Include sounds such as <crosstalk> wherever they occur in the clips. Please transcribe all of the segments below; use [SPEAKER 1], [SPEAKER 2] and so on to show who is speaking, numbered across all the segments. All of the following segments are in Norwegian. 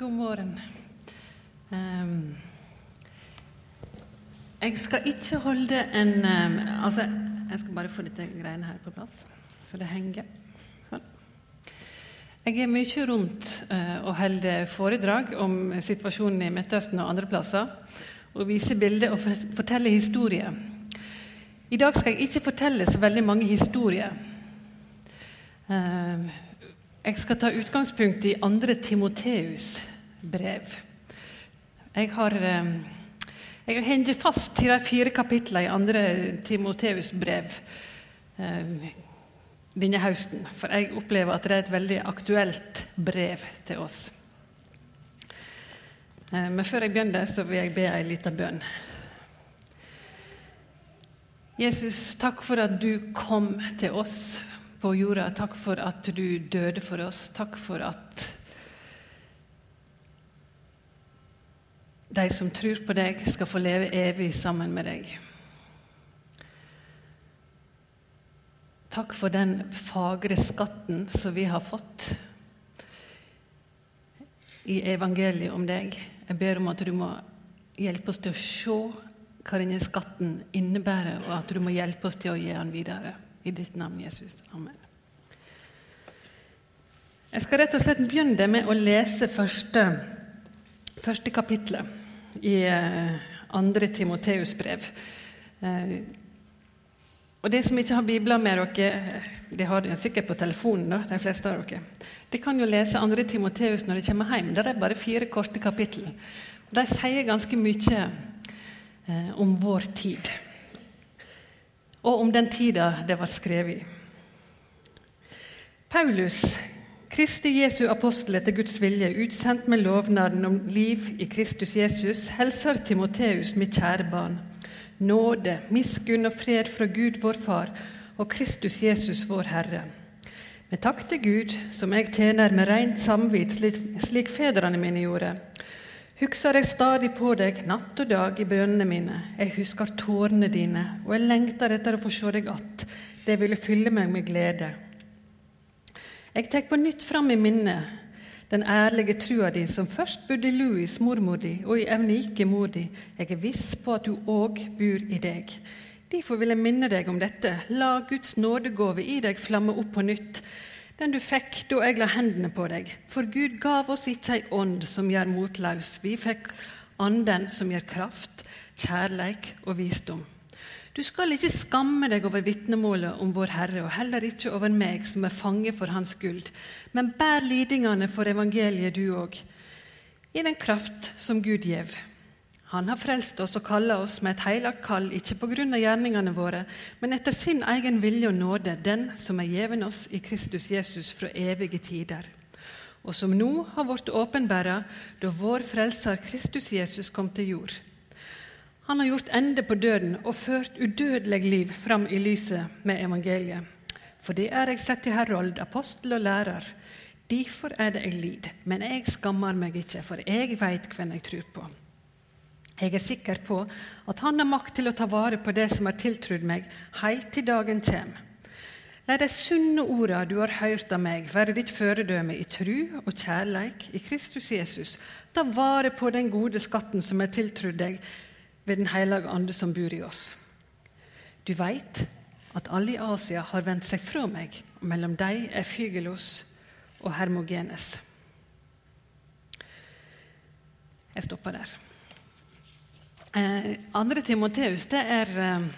[SPEAKER 1] God morgen. Um, jeg skal ikke holde en um, Altså, jeg skal bare få dette greiene her på plass, så det henger. Sånn. Jeg er mye rundt uh, og holder foredrag om situasjonen i Midtøsten og andre plasser. Og viser bilder og forteller historier. I dag skal jeg ikke fortelle så veldig mange historier. Uh, jeg skal ta utgangspunkt i 2. Timoteus brev. Jeg har, eh, jeg har hengt fast til de fire kapitlene i andre Timoteus brev eh, denne høsten. For jeg opplever at det er et veldig aktuelt brev til oss. Eh, men før jeg begynner, så vil jeg be ei lita bønn. Jesus, takk for at du kom til oss på jorda. Takk for at du døde for oss. Takk for at de som tror på deg, skal få leve evig sammen med deg. Takk for den fagre skatten som vi har fått i evangeliet om deg. Jeg ber om at du må hjelpe oss til å se hva denne skatten innebærer, og at du må hjelpe oss til å gi den videre. I ditt navn, Jesus. Amen. Jeg skal rett og slett begynne med å lese første, første kapittelet i eh, andre Timoteus brev. Eh, og De som ikke har bibler med dere, de har det sikkert på telefonen, da, de fleste av dere. De kan jo lese andre Timoteus når de kommer hjem. Der er bare fire korte kapittel. De sier ganske mye eh, om vår tid og om den tida det var skrevet i. Paulus, Kristi Jesu apostel etter Guds vilje, utsendt med lovnaden om liv i Kristus Jesus, hilser Timoteus, mitt kjære barn. Nåde, miskunn og fred fra Gud vår Far og Kristus Jesus vår Herre. Med takk til Gud, som jeg tjener med rent samvitt, slik, fedrene mine gjorde husker jeg stadig på deg natt og dag i bønnene mine. Jeg husker tårene dine, og jeg lengter etter å få se deg att. Det ville fylle meg med glede. Jeg tar på nytt fram i minnet den ærlige trua di som først bodde i Louis, mormor di, og i Evnike, mor di. Jeg er viss på at du òg bor i deg. Derfor vil jeg minne deg om dette. La Guds nådegåve i deg flamme opp på nytt den du fikk da jeg la hendene på deg. For Gud gav oss ikke ei ånd som gjør motløs. Vi fikk anden som gjør kraft, kjærleik og visdom. Du skal ikke skamme deg over vitnemålet om vår Herre, og heller ikke over meg som er fange for Hans guld, men bær lidingene for evangeliet, du òg, i den kraft som Gud gjev. Han har frelst oss og kalla oss med et heilagt kall, ikke på grunn av gjerningene våre, men etter sin egen vilje og nåde, den som er gjeven oss i Kristus Jesus fra evige tider, og som nå har blitt åpenbæra da vår Frelser Kristus Jesus kom til jord. Han har gjort ende på døden og ført udødelig liv fram i lyset med evangeliet. For det er jeg sett i herold, apostel og lærer. Derfor er det jeg lid, men jeg skammer meg ikke, for jeg veit hvem jeg tror på. Jeg er sikker på at Han har makt til å ta vare på det som er tiltrudd meg, helt til dagen kommer. La de sunne orda du har hørt av meg, være ditt føredømme i tru og kjærleik i Kristus Jesus. Ta vare på den gode skatten som er tiltrudd deg ved Den hellige ande som bor i oss. Du veit at alle i Asia har vendt seg fra meg, og mellom dem er Fygelos og Hermogenes. Jeg stopper der. Eh, andre Timoteus, det er eh,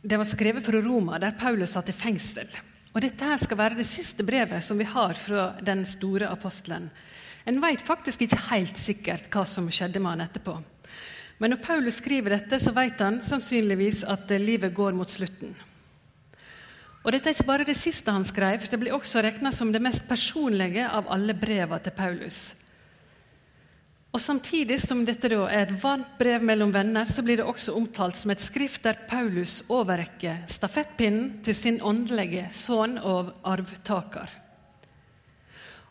[SPEAKER 1] Det var skrevet fra Roma, der Paulus satt i fengsel. Og Dette her skal være det siste brevet som vi har fra den store apostelen. En vet faktisk ikke helt sikkert hva som skjedde med han etterpå. Men når Paulus skriver dette, så vet han sannsynligvis at livet går mot slutten. Og Dette er ikke bare det siste han skrev, det blir også regna som det mest personlige av alle brevene til Paulus. Og Samtidig som dette er et varmt brev mellom venner, så blir det også omtalt som et skrift der Paulus overrekker stafettpinnen til sin åndelige sønn og arvtaker.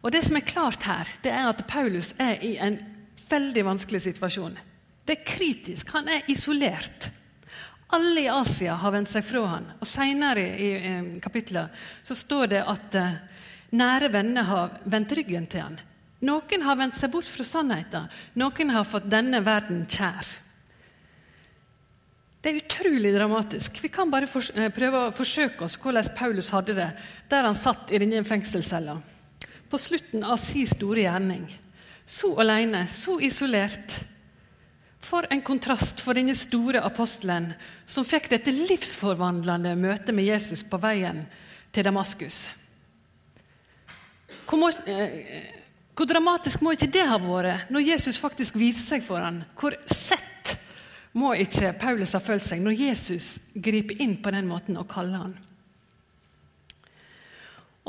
[SPEAKER 1] Og Det som er klart her, det er at Paulus er i en veldig vanskelig situasjon. Det er kritisk. Han er isolert. Alle i Asia har vendt seg fra han. Og Senere i kapitlet så står det at Nære venner har vendt ryggen til han. Noen har vendt seg bort fra sannheten. Noen har fått denne verden kjær. Det er utrolig dramatisk. Vi kan bare eh, prøve å forsøke oss hvordan Paulus hadde det der han satt i denne fengselscella. På slutten av sin store gjerning. Så alene, så isolert. For en kontrast for denne store apostelen som fikk dette livsforvandlende møtet med Jesus på veien til Damaskus. Hvor, må, eh, hvor, dramatisk må ikke det ha vært når Jesus faktisk viser seg for ham? Hvor sett må ikke Paulus ha følt seg når Jesus griper inn på den måten og kaller han?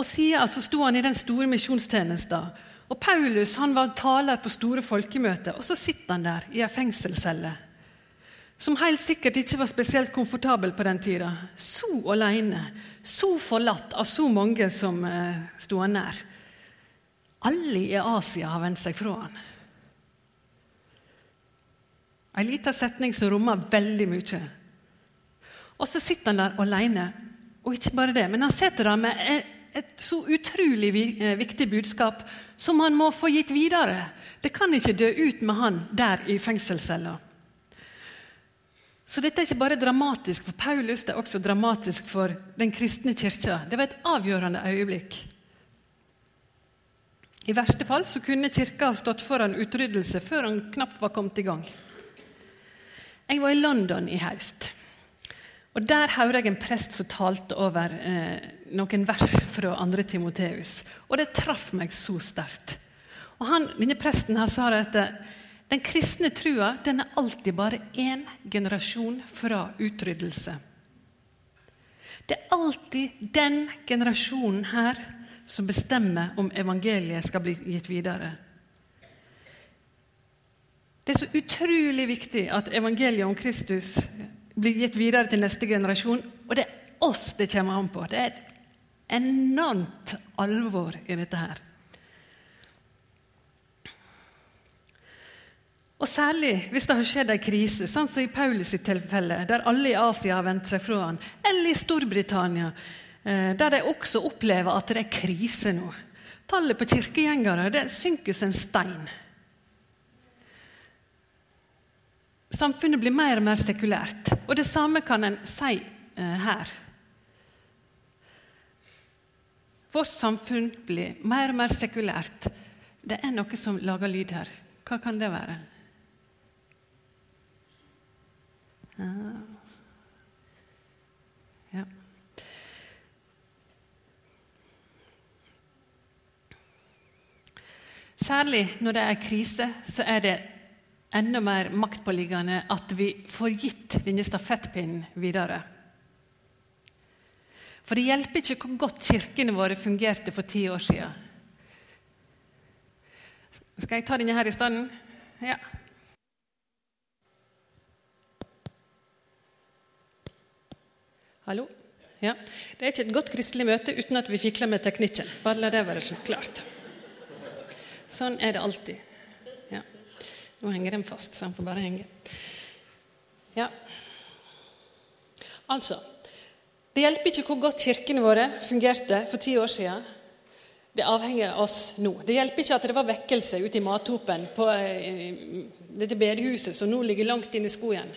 [SPEAKER 1] Og Siden så sto han i den store misjonstjenesten. Og Paulus han var taler på store folkemøter, og så sitter han der i ei fengselscelle. Som helt sikkert ikke var spesielt komfortabel på den tida. Så alene, så forlatt av så mange som eh, sto han nær. Alle i Asia har vendt seg fra han. En liten setning som rommer veldig mye. Og så sitter han der alene. Og ikke bare det, men han sitter der med et så utrolig eh, viktig budskap som han må få gitt videre. Det kan ikke dø ut med han der i fengselscella. Så dette er ikke bare dramatisk for Paulus, det er også dramatisk for den kristne kirka. Det var et avgjørende øyeblikk. I verste fall så kunne kirka ha stått foran utryddelse før han knapt var kommet i gang. Jeg var i London i høst. Og Der hørte jeg en prest som talte over eh, noen vers fra 2. Timoteus. Og det traff meg så sterkt. Og han, Denne presten her sa at eh, den kristne trua den er alltid bare én generasjon fra utryddelse. Det er alltid den generasjonen her som bestemmer om evangeliet skal bli gitt videre. Det er så utrolig viktig at evangeliet om Kristus blir gitt videre til neste generasjon. Og det er oss det kommer an på. Det er enormt alvor i dette her. Og Særlig hvis det har skjedd en krise, sånn som i Paulus tilfelle, der alle i Asia har vendt seg fra han, eller i Storbritannia, eh, der de også opplever at det er krise nå. Tallet på kirkegjengere det synker som en stein. Samfunnet blir mer og mer sekulært. Og det samme kan en si eh, her. Vårt samfunn blir mer og mer sekulært. Det er noe som lager lyd her. Hva kan det være? Ah. Ja. Særlig når det er krise, så er det enda mer maktpåliggende at vi får gitt denne stafettpinnen videre. For det hjelper ikke hvor godt kirkene våre fungerte for ti år siden. Skal jeg ta denne her i stedet? Ja. Hallo? Ja. Det er ikke et godt kristelig møte uten at vi fikler med teknikken. Bare la det være så klart. Sånn er det alltid. Ja. Nå henger den fast, så den får bare henge. Ja. Altså Det hjelper ikke hvor godt kirkene våre fungerte for ti år siden. Det avhenger av oss nå. Det hjelper ikke at det var vekkelse ute i mathopen på eh, dette bedehuset som nå ligger langt inne i skogen.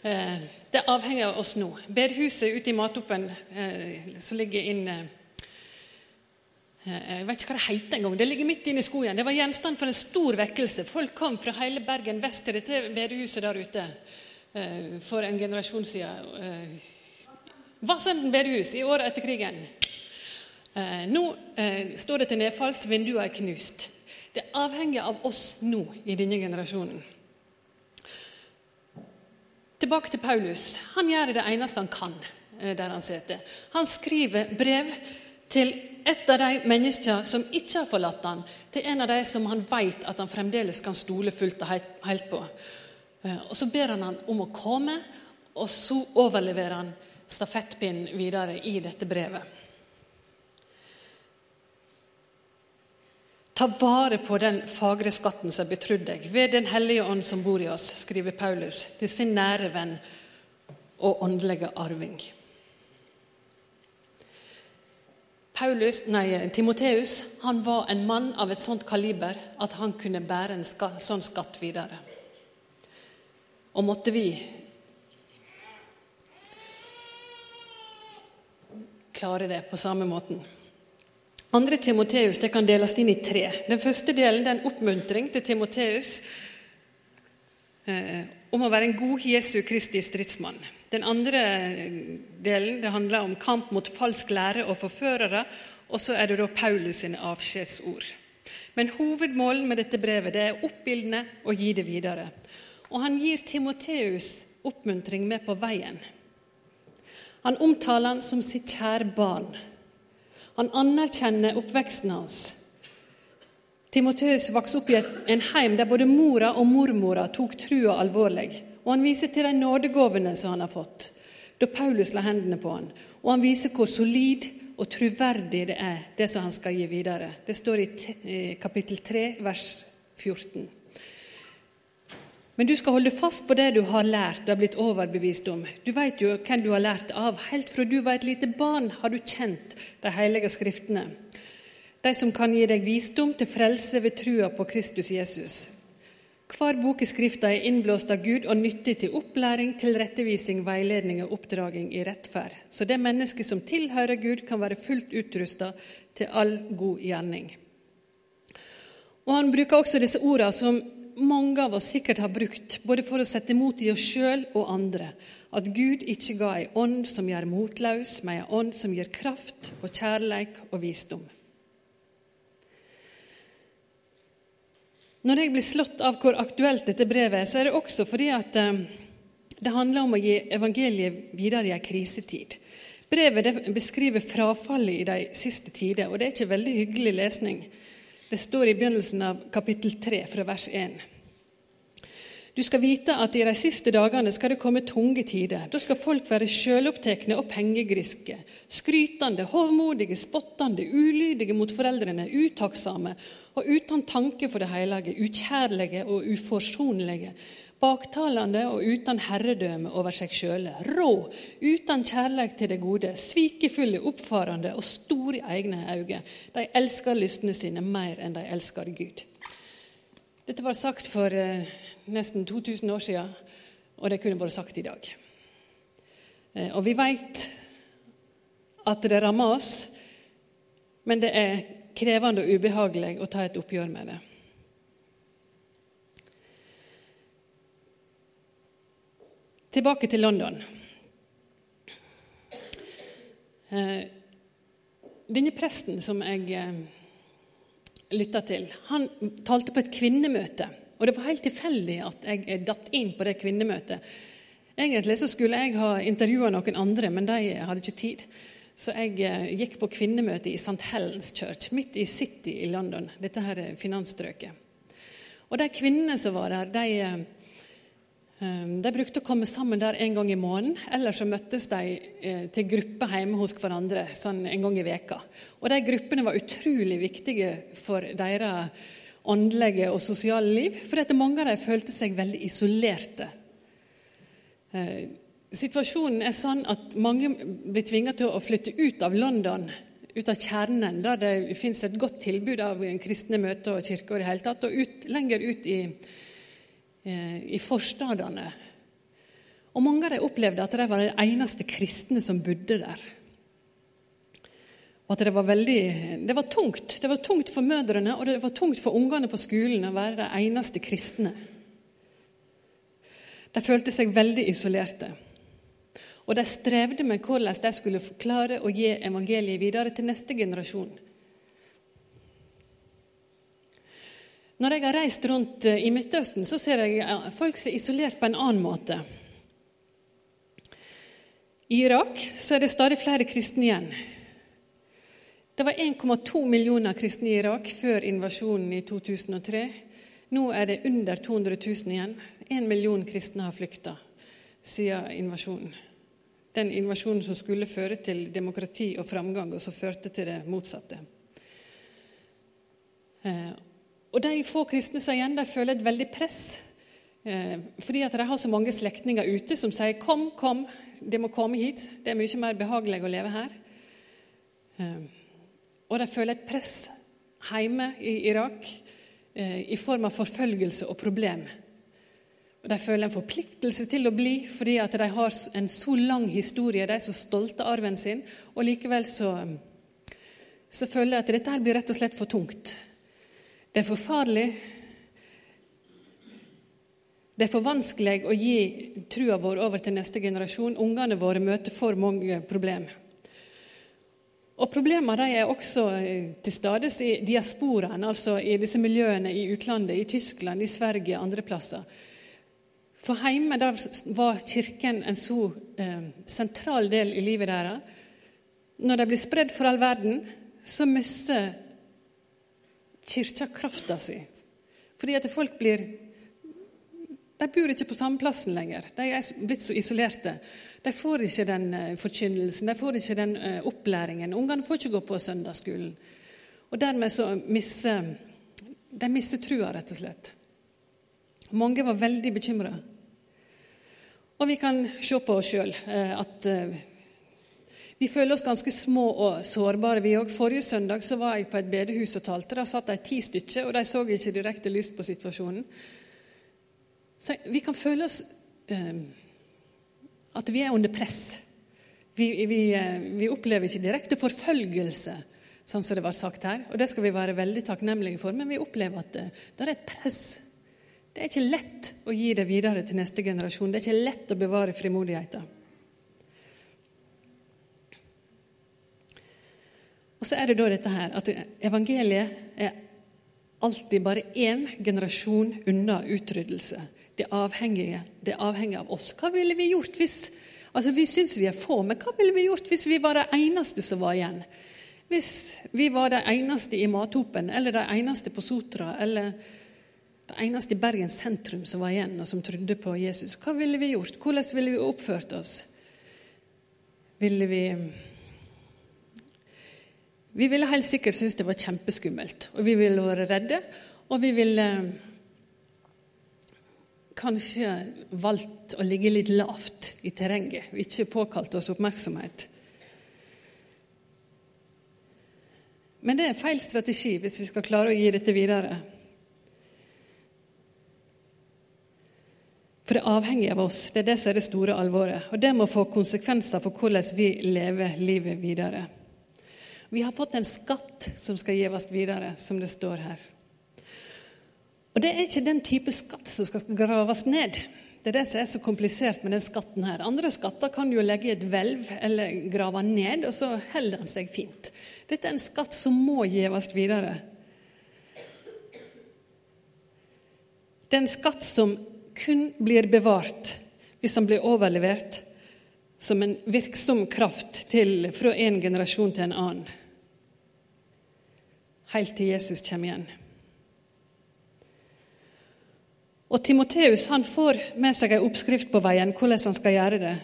[SPEAKER 1] Eh, det avhenger av oss nå. Bedehuset ute i mathopen eh, som ligger inn jeg vet ikke hva det heter engang. Det ligger midt inne i skogen. Det var gjenstand for en stor vekkelse. Folk kom fra hele Bergen vest til dette bedehuset der ute for en generasjon siden. Eh, Vassenden bedehus i året etter krigen. Nå står det til nedfalls, vinduene er knust. Det avhenger av oss nå i denne generasjonen. Tilbake til Paulus. Han gjør det eneste han kan der han sitter. Han skriver brev til et av de menneskene som ikke har forlatt han, til en av de som han vet at han fremdeles kan stole fullt og helt på. Eh, og Så ber han han om å komme, og så overleverer han stafettpinnen videre i dette brevet. Ta vare på den fagre skatten som er betrodd deg, ved Den hellige ånd som bor i oss, skriver Paulus til sin nære venn og åndelige arving. Paulus, nei, Timoteus han var en mann av et sånt kaliber at han kunne bære en skatt, sånn skatt videre. Og måtte vi klare det på samme måten. Andre Timoteus det kan deles inn i tre. Den første delen det er en oppmuntring til Timoteus eh, om å være en god Jesu Kristi stridsmann. Den andre delen det handler om kamp mot falsk lære og forførere. Og så er det da Paulus sine avskjedsord. Men hovedmålet med dette brevet det er oppildne og gi det videre. Og han gir Timoteus oppmuntring med på veien. Han omtaler han som sitt kjære barn. Han anerkjenner oppveksten hans. Timoteus vokste opp i en heim der både mora og mormora tok trua alvorlig. Og han viser til de nådegavene som han har fått, da Paulus la hendene på han. Og han viser hvor solid og troverdig det er, det som han skal gi videre. Det står i kapittel 3, vers 14. Men du skal holde fast på det du har lært og er blitt overbevist om. Du vet jo hvem du har lært av. Helt fra du var et lite barn, har du kjent de hellige skriftene. De som kan gi deg visdom til frelse ved trua på Kristus Jesus. Hver bok i Skrifta er innblåst av Gud og nyttig til opplæring, tilrettevisning, veiledning og oppdraging i rettferd, så det mennesket som tilhører Gud, kan være fullt utrusta til all god gjerning. Og Han bruker også disse ordene som mange av oss sikkert har brukt, både for å sette mot i oss sjøl og andre, at Gud ikke ga ei ånd som gjør motløs, men ei ånd som gir kraft og kjærleik og visdom. Når jeg blir slått av hvor aktuelt dette brevet er, så er det også fordi at eh, det handler om å gi evangeliet videre i en krisetid. Brevet beskriver frafallet i de siste tider, og det er ikke veldig hyggelig lesning. Det står i begynnelsen av kapittel 3, fra vers 1. Du skal vite at i de siste dagene skal det komme tunge tider. Da skal folk være sjølopptekne og pengegriske, skrytende, hovmodige, spottende, ulydige mot foreldrene, utakksame og uten tanke for det hellige, ukjærlige og uforsonlige, baktalende og uten herredømme over seg sjøle, rå, uten kjærlighet til det gode, svikefulle, oppfarende og store i egne øyne. De elsker lystene sine mer enn de elsker Gud. Dette var sagt for eh, nesten 2000 år siden, og det kunne vært sagt i dag. Eh, og vi veit at det rammer oss, men det er krevende og ubehagelig å ta et oppgjør med det. Tilbake til London. Eh, denne presten som jeg eh, lytta til, han talte på et kvinnemøte. Og det var helt tilfeldig at jeg datt inn på det kvinnemøtet. Egentlig så skulle jeg ha intervjua noen andre, men de hadde ikke tid. Så jeg eh, gikk på kvinnemøte i St. Helens Church, midt i City i London. Dette her er finansstrøket. Og de kvinnene som var der, de, eh, de brukte å komme sammen der en gang i måneden. Eller så møttes de eh, til grupper hjemme hos hverandre sånn en gang i veka. Og de gruppene var utrolig viktige for deres åndelige og sosiale liv. For mange av dem følte seg veldig isolerte. Situasjonen er sånn at mange blir tvinga til å flytte ut av London, ut av kjernen, der det finnes et godt tilbud av kristne møter og kirker, og det hele tatt, og ut, lenger ut i, eh, i forstadene. Og Mange av dem opplevde at de var de eneste kristne som bodde der. Og at det var veldig, det var tungt. Det var tungt for mødrene og det var tungt for ungene på skolen å være de eneste kristne. De følte seg veldig isolerte. Og de strevde med hvordan de skulle klare å gi evangeliet videre til neste generasjon. Når jeg har reist rundt eh, i Midtøsten, så ser jeg eh, folk som er isolert på en annen måte. I Irak så er det stadig flere kristne igjen. Det var 1,2 millioner kristne i Irak før invasjonen i 2003. Nå er det under 200 000 igjen. Én million kristne har flykta siden invasjonen den invasjonen som skulle føre til demokrati og framgang, og som førte til det motsatte. Og De få kristne som igjen, de føler et veldig press, eh, fordi at de har så mange slektninger ute som sier 'kom, kom, de må komme hit', det er mye mer behagelig å leve her. Eh, og de føler et press hjemme i Irak eh, i form av forfølgelse og problem. Og De føler en forpliktelse til å bli fordi at de har en så lang historie. De er så stolte av arven sin, og likevel så, så føler jeg at dette her blir rett og slett for tungt. Det er for farlig. Det er for vanskelig å gi trua vår over til neste generasjon. Ungene våre møter for mange problemer. Og Problemene er også eh, til stades i diasporaen, altså i disse miljøene i utlandet, i Tyskland, i Sverige andre plasser. For hjemme der var Kirken en så eh, sentral del i livet deres. Når de blir spredd for all verden, så mister Kirka krafta si. Fordi at folk blir De bor ikke på samme plassen lenger. De er blitt så isolerte. De får ikke den eh, forkynnelsen, de får ikke den eh, opplæringen. Ungene får ikke gå på søndagsskolen. Og dermed så mister de mister trua, rett og slett. Mange var veldig bekymra. Og vi kan se på oss sjøl eh, at vi føler oss ganske små og sårbare, vi òg. Forrige søndag så var jeg på et bedehus og talte. Der satt de ti stykker, og de så ikke direkte lyst på situasjonen. Så vi kan føle oss eh, at vi er under press. Vi, vi, vi, opplever ikke direkte forfølgelse, sånn som det var sagt her. Og det skal vi være veldig takknemlige for, men vi opplever at eh, det er et press det er ikke lett å gi det videre til neste generasjon. Det er ikke lett å bevare frimodigheten. Og så er det da dette her at evangeliet er alltid bare én generasjon unna utryddelse. Det avhengige. det avhenger av oss. Hva ville vi gjort hvis Altså, Vi syns vi er få, men hva ville vi gjort hvis vi var de eneste som var igjen? Hvis vi var de eneste i Mathopen, eller de eneste på Sotra, eller det eneste i Bergen sentrum som var igjen, og som trodde på Jesus. Hva ville vi gjort? Hvordan ville vi oppført oss? Ville vi Vi ville helt sikkert synes det var kjempeskummelt, og vi ville være redde. Og vi ville kanskje valgt å ligge litt lavt i terrenget og ikke påkalt oss oppmerksomhet. Men det er feil strategi hvis vi skal klare å gi dette videre. For det er avhengig av oss. Det er det som er det store alvoret. Og det må få konsekvenser for hvordan vi lever livet videre. Vi har fått en skatt som skal gis videre, som det står her. Og det er ikke den type skatt som skal graves ned. Det er det som er så komplisert med den skatten her. Andre skatter kan jo legge i et hvelv eller grave ned, og så holder den seg fint. Dette er en skatt som må gis videre. Det er en skatt som kun blir bevart hvis han blir overlevert som en virksom kraft til, fra en generasjon til en annen. Helt til Jesus kommer igjen. Og Timoteus han får med seg en oppskrift på veien hvordan han skal gjøre det.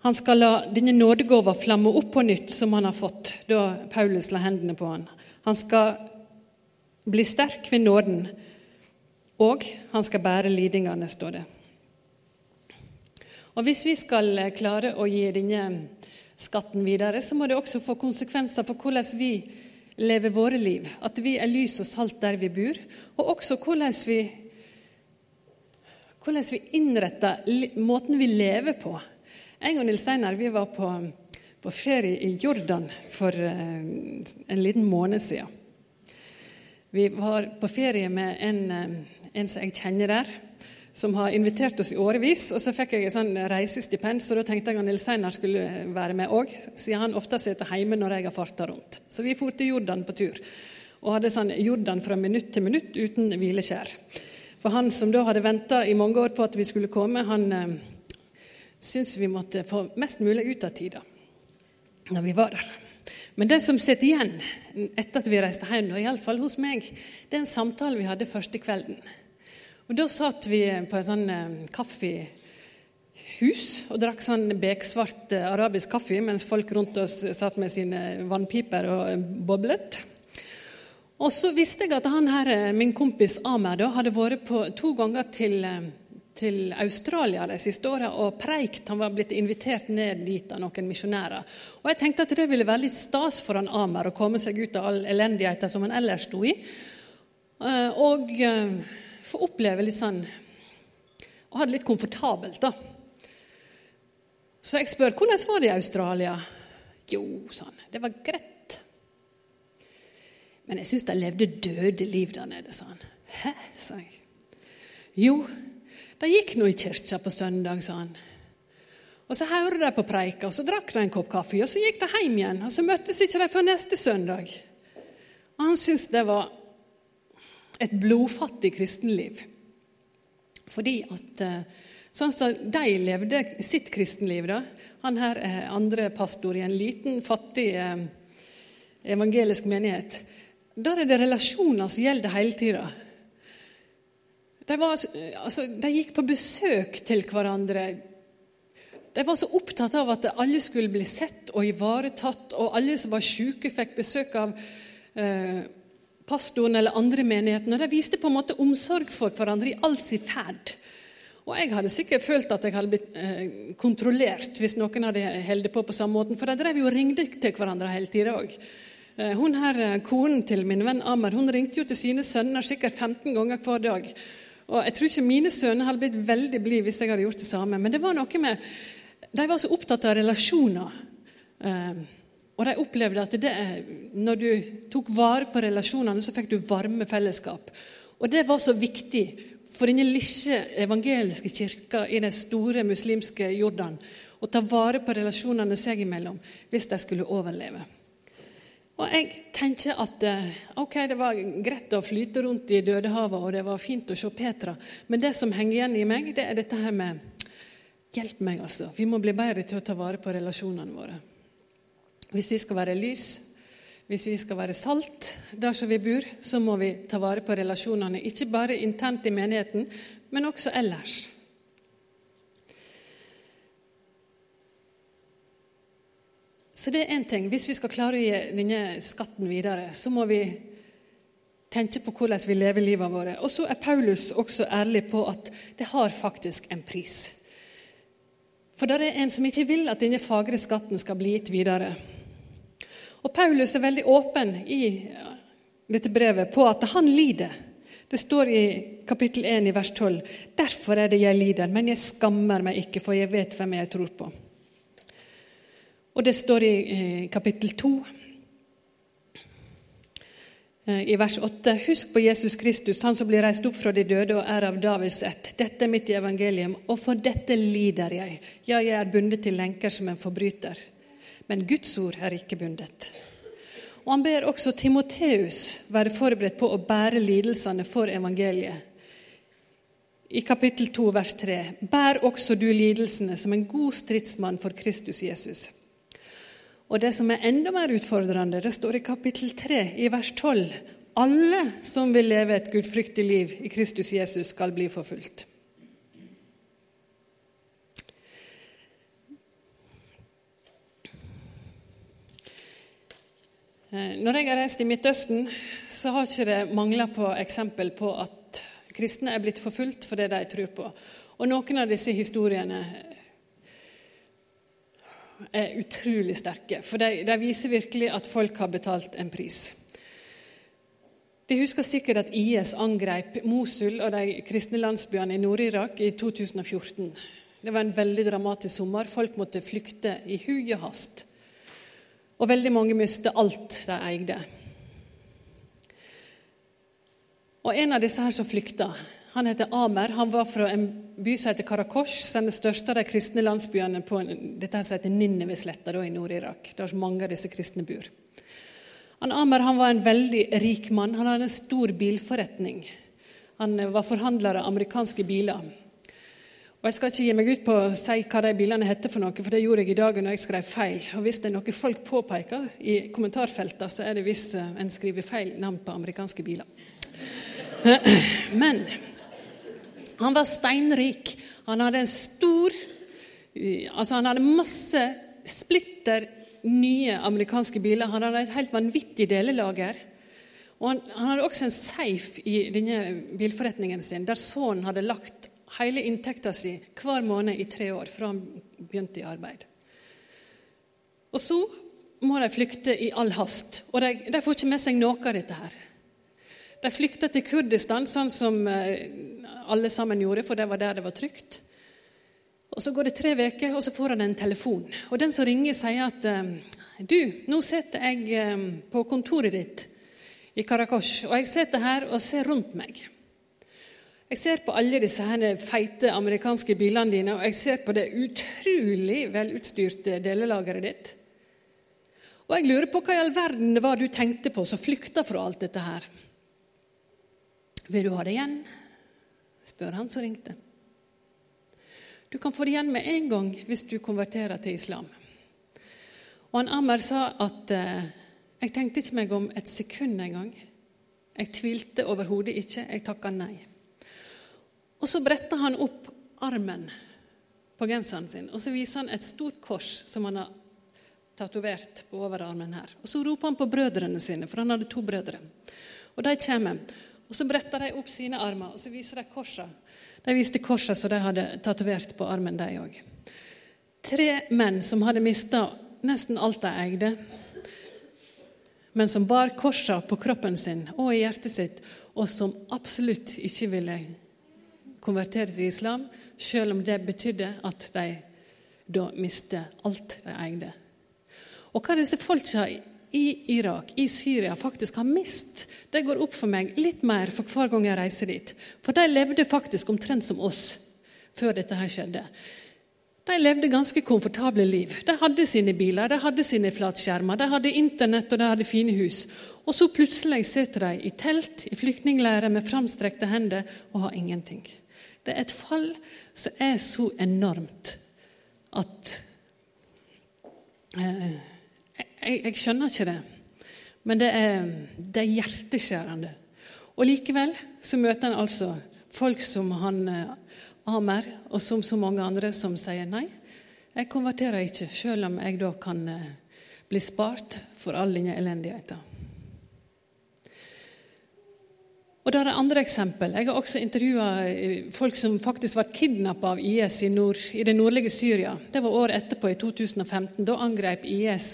[SPEAKER 1] Han skal la denne nådegåva flamme opp på nytt, som han har fått da Paulus la hendene på han. Han skal bli sterk ved nåden og han skal bære lidingene, står det. Og Hvis vi skal klare å gi denne skatten videre, så må det også få konsekvenser for hvordan vi lever våre liv. At vi er lys og salt der vi bor, og også hvordan vi, hvordan vi innretter måten vi lever på. En og Nils Einar vi var på, på ferie i Jordan for eh, en liten måned siden. Vi var på ferie med en eh, en som jeg kjenner der, som har invitert oss i årevis. Og så fikk jeg et sånn reisestipend, så da tenkte jeg at Nils Einar skulle være med òg, siden han ofte sitter hjemme når jeg har farta rundt. Så vi for til Jordan på tur, og hadde sånn Jordan fra minutt til minutt uten hvileskjær. For han som da hadde venta i mange år på at vi skulle komme, han eh, syntes vi måtte få mest mulig ut av tida når vi var der. Men det som sitter igjen etter at vi reiste hjem, iallfall hos meg, det er en samtale vi hadde første kvelden. Og Da satt vi på et sånn eh, kaffehus og drakk sånn beksvart eh, arabisk kaffe mens folk rundt oss satt med sine vannpiper og eh, boblet. Og så visste jeg at han her, min kompis Amer da, hadde vært på, to ganger til, til Australia de siste åra og preikt. Han var blitt invitert ned dit av noen misjonærer. Og jeg tenkte at det ville være litt stas for han Amer å komme seg ut av all elendigheten som han ellers sto i, og få oppleve litt sånn Og ha det litt komfortabelt, da. Så jeg spør hvordan var det i Australia. Jo, han, det var greit. Men jeg syns de levde døde liv der nede, sa han. Hæ, sa jeg. Jo, de gikk nå i kirka på søndag, sa han. Og Så hørte de på preika, og så drakk de en kopp kaffe, og så gikk de hjem igjen. Og så møttes ikke de før neste søndag. Og Han syntes det var et blodfattig kristenliv. Fordi at eh, sånn som de levde sitt kristenliv da, Han her er andre pastor i en liten, fattig eh, evangelisk menighet. Der er det relasjoner som gjelder hele tida. De, var, altså, de gikk på besøk til hverandre. De var så opptatt av at alle skulle bli sett og ivaretatt, og alle som var syke, fikk besøk av eh, pastoren eller andre menigheten. Og de viste på en måte omsorg for hverandre i all sin ferd. Og jeg hadde sikkert følt at jeg hadde blitt eh, kontrollert hvis noen hadde holdt på på samme måten, for de drev jo og ringte til hverandre hele tida òg. Eh, hun her, eh, Konen til min venn Amar hun ringte jo til sine sønner sikkert 15 ganger hver dag og Jeg tror ikke mine sønner hadde blitt veldig blide hvis jeg hadde gjort det samme. Men det var noe med De var så opptatt av relasjoner. Eh, og de opplevde at det, når du tok vare på relasjonene, så fikk du varme fellesskap. Og det var så viktig for denne lille evangeliske kirka i den store muslimske Jordan å ta vare på relasjonene seg imellom hvis de skulle overleve. Og jeg tenker at eh, ok, det var greit å flyte rundt i Dødehavet, og det var fint å se Petra, men det som henger igjen i meg, det er dette her med Hjelp meg, altså. Vi må bli bedre til å ta vare på relasjonene våre. Hvis vi skal være lys, hvis vi skal være salt der som vi bor, så må vi ta vare på relasjonene. Ikke bare internt i menigheten, men også ellers. Så det er én ting. Hvis vi skal klare å gi denne skatten videre, så må vi tenke på hvordan vi lever livet vårt. Og så er Paulus også ærlig på at det har faktisk en pris. For det er en som ikke vil at denne fagre skatten skal bli gitt videre. Og Paulus er veldig åpen i dette brevet på at han lider. Det står i kapittel 1 i vers 12.: Derfor er det jeg lider, men jeg skammer meg ikke, for jeg vet hvem jeg tror på. Og det står i eh, kapittel 2, eh, i vers 8.: Husk på Jesus Kristus, han som blir reist opp fra de døde og er av Davids ett. Dette er mitt evangelium, og for dette lider jeg. Ja, jeg er bundet til lenker som en forbryter. Men Guds ord er ikke bundet. Og Han ber også Timoteus være forberedt på å bære lidelsene for evangeliet. I kapittel 2, vers 3.: Bær også du lidelsene som en god stridsmann for Kristus Jesus. Og det som er enda mer utfordrende, det står i kapittel 3, i vers 12. Alle som vil leve et gudfryktig liv i Kristus Jesus, skal bli forfulgt. Når jeg har reist i Midtøsten, så har ikke det mangla på eksempel på at kristne er blitt forfulgt for det de tror på. Og noen av disse historiene er utrolig sterke. For de, de, viser virkelig at folk har betalt en pris. De husker sikkert at IS angrep Mosul og de kristne landsbyene i Nord-Irak i 2014. Det var en veldig dramatisk sommer. Folk måtte flykte i hui og hast. Og veldig mange mistet alt de eide. Og En av disse her som flykta, han heter Amer. Han var fra en by som heter Karakosh, den største av de kristne landsbyene på dette som heter Ninnevesletta i Nord-Irak, der mange av disse kristne bor. Han Amer han var en veldig rik mann. Han hadde en stor bilforretning. Han var forhandler av amerikanske biler. Og Jeg skal ikke gi meg ut på å si hva de bilene heter, for noe, for det gjorde jeg i dag når jeg skrev feil. Og Hvis det er noe folk påpeker i kommentarfeltene, så er det hvis eh, en skriver feil navn på amerikanske biler. <clears throat> Men han var steinrik. Han hadde en stor Altså, han hadde masse splitter nye amerikanske biler. Han hadde et helt vanvittig delelager. Og han, han hadde også en safe i denne bilforretningen sin, der sønnen hadde lagt hele inntekta si hver måned i tre år fra han begynte i arbeid. Og så må de flykte i all hast, og de, de får ikke med seg noe av dette her. De flykta til Kurdistan, sånn som eh, alle sammen gjorde, for det var der det var trygt. Og Så går det tre uker, og så får han en telefon. Og Den som ringer, sier at eh, du, nå sitter jeg eh, på kontoret ditt i Karakosh, og jeg sitter her og ser rundt meg. Jeg ser på alle disse her feite amerikanske bilene dine, og jeg ser på det utrolig velutstyrte delelageret ditt. Og jeg lurer på hva i all verden det var du tenkte på som flykta fra alt dette her. Vil du ha det igjen? spør han som ringte. Du kan få det igjen med en gang hvis du konverterer til islam. Og han Amer sa at eh, jeg tenkte ikke meg om et sekund engang. Jeg tvilte overhodet ikke. Jeg takka nei. Og så bretta han opp armen på genseren sin, og så viser han et stort kors som han har tatovert på overarmen her. Og Så roper han på brødrene sine, for han hadde to brødre. Og De kommer. Og Så bretter de opp sine armer, og så viser de korsene. De viste korsa som de hadde tatovert på armen, de òg. Tre menn som hadde mista nesten alt de eide, men som bar korsene på kroppen sin og i hjertet sitt, og som absolutt ikke ville konvertere til islam, selv om det betydde at de da mistet alt de eide. Og hva disse folka i Irak, i Syria, faktisk har mist, det går opp for meg litt mer for hver gang jeg reiser dit. For de levde faktisk omtrent som oss før dette her skjedde. De levde ganske komfortable liv. De hadde sine biler, de hadde sine flatskjermer, de hadde Internett og de hadde fine hus. Og så plutselig sitter de i telt i flyktningleirer med framstrekte hender og har ingenting. Det er et fall som er så enormt at eh, jeg, jeg, skjønner ikke det. Men det er, det er hjerteskjærende. Og likevel så møter han altså folk som han eh, Amer, og som så mange andre som sier nei. Jeg konverterer ikke, selv om jeg da kan eh, bli spart for all denne elendigheten. Og da er andre eksempel. Jeg har også intervjua eh, folk som faktisk var kidnappa av IS i, nord, i, det nordlige Syria. Det var året etterpå, i 2015. Da angrep IS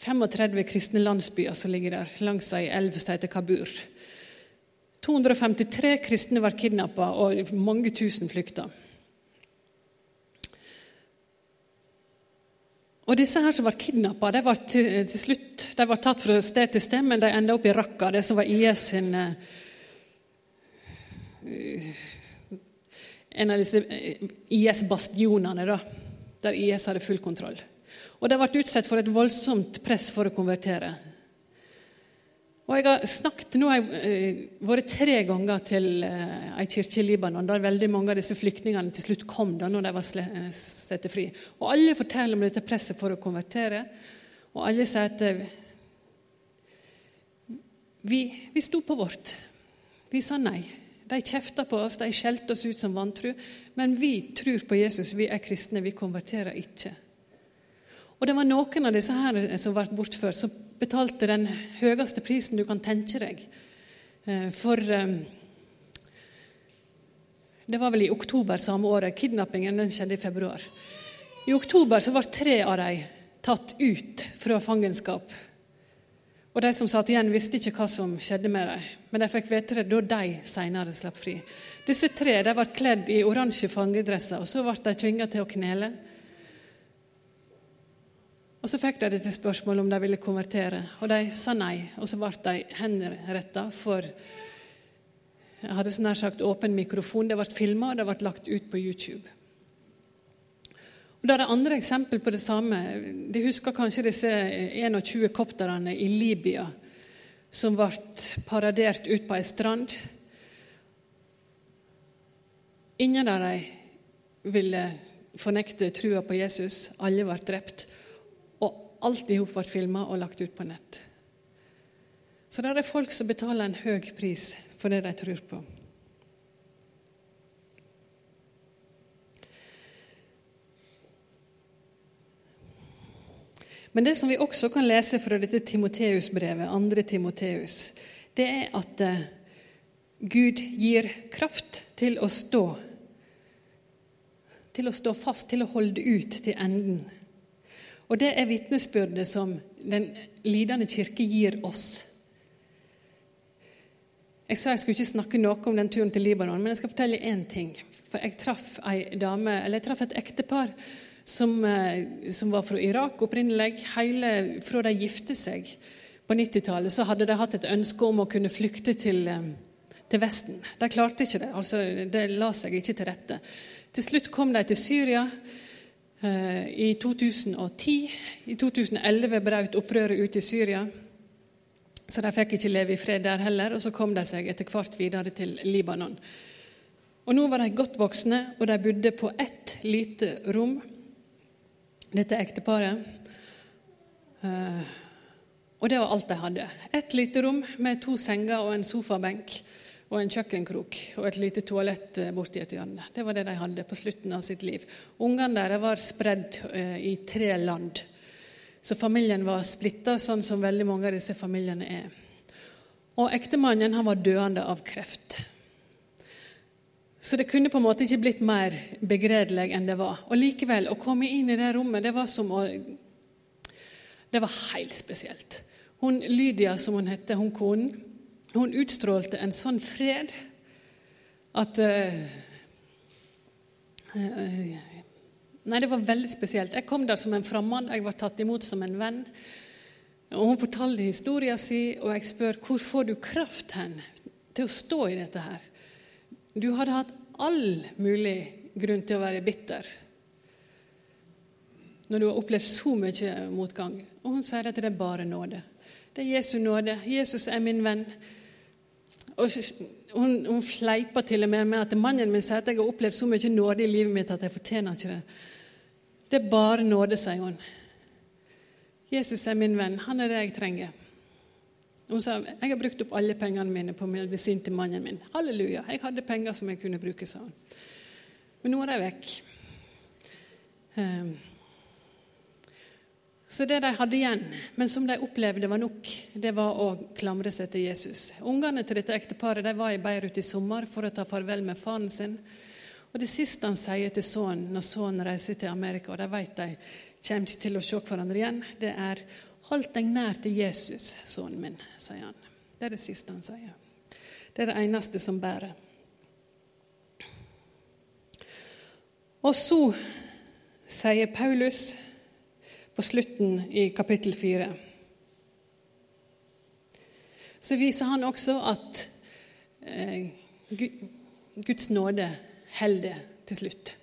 [SPEAKER 1] 35 kristne landsbyer som ligger der langs ei elv som heter Kabur. 253 kristne var kidnappa, og mange tusen flykta. Og disse her som var kidnappa, de var til, til, slutt de var tatt fra sted til sted, men de enda opp i Raqqa, det som var IS sin uh, En av disse eh, IS-bastionene, da, der IS hadde full kontroll. Og de ble utsatt for et voldsomt press for å konvertere. Og Jeg har snakket, nå har jeg eh, vært tre ganger til eh, ei kirke i Libanon, der veldig mange av disse flyktningene til slutt kom da når de var eh, satt fri. Og Alle forteller om dette presset for å konvertere, og alle sier at vi, vi sto på vårt. Vi sa nei. De kjefta på oss, de skjelte oss ut som vantru. Men vi tror på Jesus, vi er kristne, vi konverterer ikke. Og det var noen av disse her som ble bortført, som betalte den høyeste prisen du kan tenke deg. Eh, for eh, Det var vel i oktober samme året. Kidnappingen den skjedde i februar. I oktober så ble tre av dem tatt ut fra fangenskap. Og De som satt igjen, visste ikke hva som skjedde med dem, men de fikk vite det da de senere slapp fri. Disse tre de ble kledd i oransje fangedresser, og så ble de tvinga til å knele. Og Så fikk de det til spørsmål om de ville konvertere, og de sa nei. Og så ble de henretta for Jeg hadde så nær sagt åpen mikrofon. Det ble filma, og det ble lagt ut på YouTube. Og Da er det andre eksempel på det samme. De husker kanskje disse 21 kopterne i Libya som ble paradert ut på ei strand. Ingen av dem ville fornekte trua på Jesus. Alle ble drept alt i hop ble filma og lagt ut på nett. Så det er folk som betaler en høy pris for det de tror på. Men det som vi også kan lese fra dette Timoteus-brevet, 2. Timoteus, det er at eh, Gud gir kraft til å stå til å stå fast, til å holde ut til enden. Og det er vitnesbyrdet som Den lidende kirke gir oss. Jeg sa jeg skulle ikke snakke noe om den turen til Libanon, men jeg skal fortelle én ting. For jeg traff, dame, jeg traff et ektepar som, eh, som, var fra Irak opprinnelig. Hele, fra de gifte seg på 90-tallet, så hadde de hatt et ønske om å kunne flykte til, eh, til Vesten. De klarte ikke det. altså Det la seg ikke til rette. Til slutt kom de til Syria eh, i 2010. I 2011 brøt opprøret ut i Syria. Så de fikk ikke leve i fred der heller, og så kom de seg etter hvert videre til Libanon. Og Nå var de godt voksne, og de bodde på ett lite rom, dette ekteparet. Uh, og det var alt de hadde. Ett lite rom med to senger og en sofabenk og en kjøkkenkrok og et lite toalett eh, borti et hjørne. Det var det de hadde på slutten av sitt liv. Ungene deres var spredd uh, i tre land. Så familien var splitta, sånn som veldig mange av disse familiene er. Og ektemannen han var døende av kreft. Så det kunne på en måte ikke blitt mer begredelig enn det var. Og likevel, å komme inn i det rommet, det var som å Det var helt spesielt. Hun Lydia, som hun het, hun konen, hun utstrålte en sånn fred at uh, Nei, det var veldig spesielt. Jeg kom der som en fremmed, jeg var tatt imot som en venn. Og Hun fortalte historien sin, og jeg spør hvor får du kraft hen til å stå i dette her? Du hadde hatt all mulig grunn til å være bitter når du har opplevd så mye motgang. Og hun sier at det er bare nåde. Det er Jesu nåde. Jesus er min venn. Og hun, hun fleiper til og med med at mannen min sier at jeg har opplevd så mye nåde i livet mitt at jeg fortjener ikke det. Det er bare nåde, sier hun. Jesus er min venn. Han er det jeg trenger. Hun sa jeg har brukt opp alle pengene mine på medisin til mannen min. Halleluja. Jeg hadde penger som jeg kunne bruke, sa hun. Men nå er de vekk. Um, så det de hadde igjen, men som de opplevde var nok, det var å klamre seg til Jesus. Ungene til dette ekteparet de var i Beirut i sommer for å ta farvel med faren sin. Og Det siste han sier til sønnen når sønnen reiser til Amerika, og de vet de kommer ikke til å se hverandre igjen, det er 'Hold deg nær til Jesus, sønnen min', sier han. Det er det siste han sier. Det er det eneste som bærer. Og så sier Paulus på slutten i kapittel 4 Så viser han også at eh, Guds nåde holder til slutt.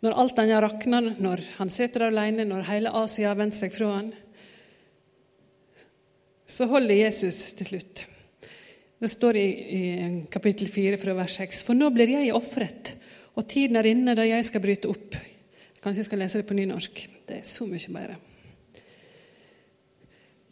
[SPEAKER 1] Når alt annet rakner, når han sitter alene, når hele Asia har vendt seg fra han, så holder Jesus til slutt. Det står i, i kapittel 4 fra vers 6.: For nå blir jeg ofret, og tiden er inne da jeg skal bryte opp. Kanskje jeg skal lese det på nynorsk. Det er så mye bedre.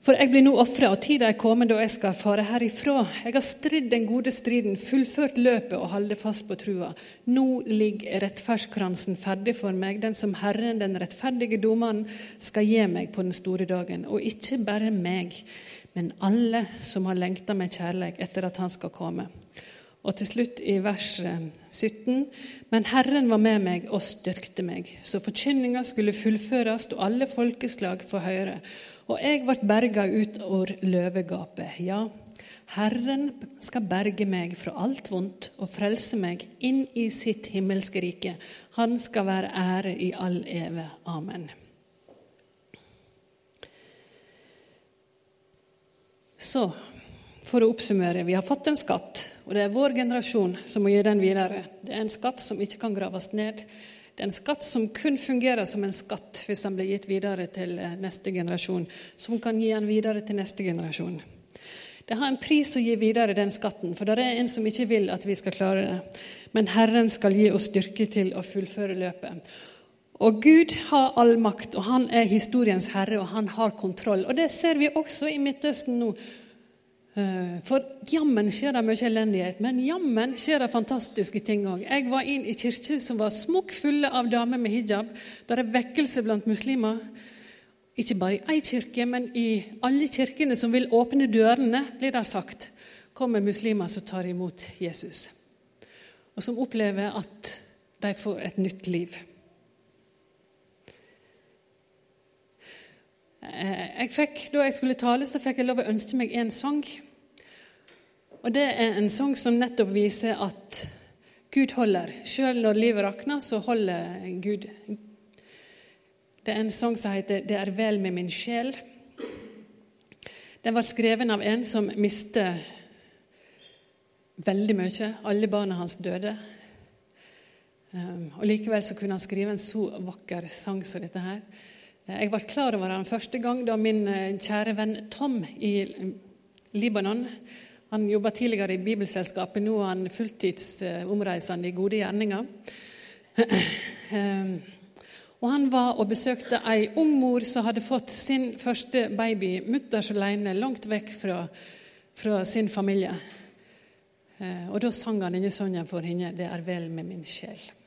[SPEAKER 1] For jeg blir nå ofra, og tida er kommet da jeg skal fare herifra. Jeg har stridd den gode striden, fullført løpet og holdt fast på trua. Nå ligger rettferdskransen ferdig for meg, den som Herren, den rettferdige dommeren, skal gi meg på den store dagen. Og ikke bare meg, men alle som har lengta med kjærlighet etter at Han skal komme. Og til slutt i vers 17.: Men Herren var med meg og styrkte meg, så forkynninga skulle fullføres og alle folkeslag få høre. Og jeg ble berga ut over løvegapet. Ja, Herren skal berge meg fra alt vondt og frelse meg inn i sitt himmelske rike. Han skal være ære i all eve. Amen. Så, for å oppsummere. Vi har fått en skatt, og det er vår generasjon som må gi den videre. Det er en skatt som ikke kan graves ned. Det er en skatt som kun fungerer som en skatt hvis den blir gitt videre til eh, neste generasjon, som kan gi den videre til neste generasjon. Det har en pris å gi videre den skatten, for det er en som ikke vil at vi skal klare det. Men Herren skal gi oss styrke til å fullføre løpet. Og Gud har all makt, og han er historiens herre, og han har kontroll. Og Det ser vi også i Midtøsten nå. Eh, for jammen skjer det mye elendighet, men jammen skjer det fantastiske ting òg. Jeg var inn i kirker som var smokkfulle av damer med hijab. Der er vekkelse blant muslimer. Ikke bare i én kirke, men i alle kirkene som vil åpne dørene, blir det sagt, kommer muslimer som tar imot Jesus. Og som opplever at de får et nytt liv. Jeg fikk, da jeg skulle tale, så fikk jeg lov å ønske meg en sang. Og Det er en sang som nettopp viser at Gud holder. Selv når livet rakner, så holder Gud. Det er en sang som heter 'Det er vel med min sjel'. Den var skreven av en som mistet veldig mye. Alle barna hans døde. Ehm, og Likevel så kunne han skrive en så vakker sang som dette her. Jeg ble klar over den første gang da min eh, kjære venn Tom i Libanon han jobba tidligere i Bibelselskapet, nå er han fulltidsomreisende i gode gjerninger. <clears throat> Ehm, og Han var og besøkte ei ung mor som hadde fått sin første baby mutters alene, langt vekk fra, fra sin familie. Ehm, og Da sang han denne sangen for henne, 'Det er vel med min sjel'.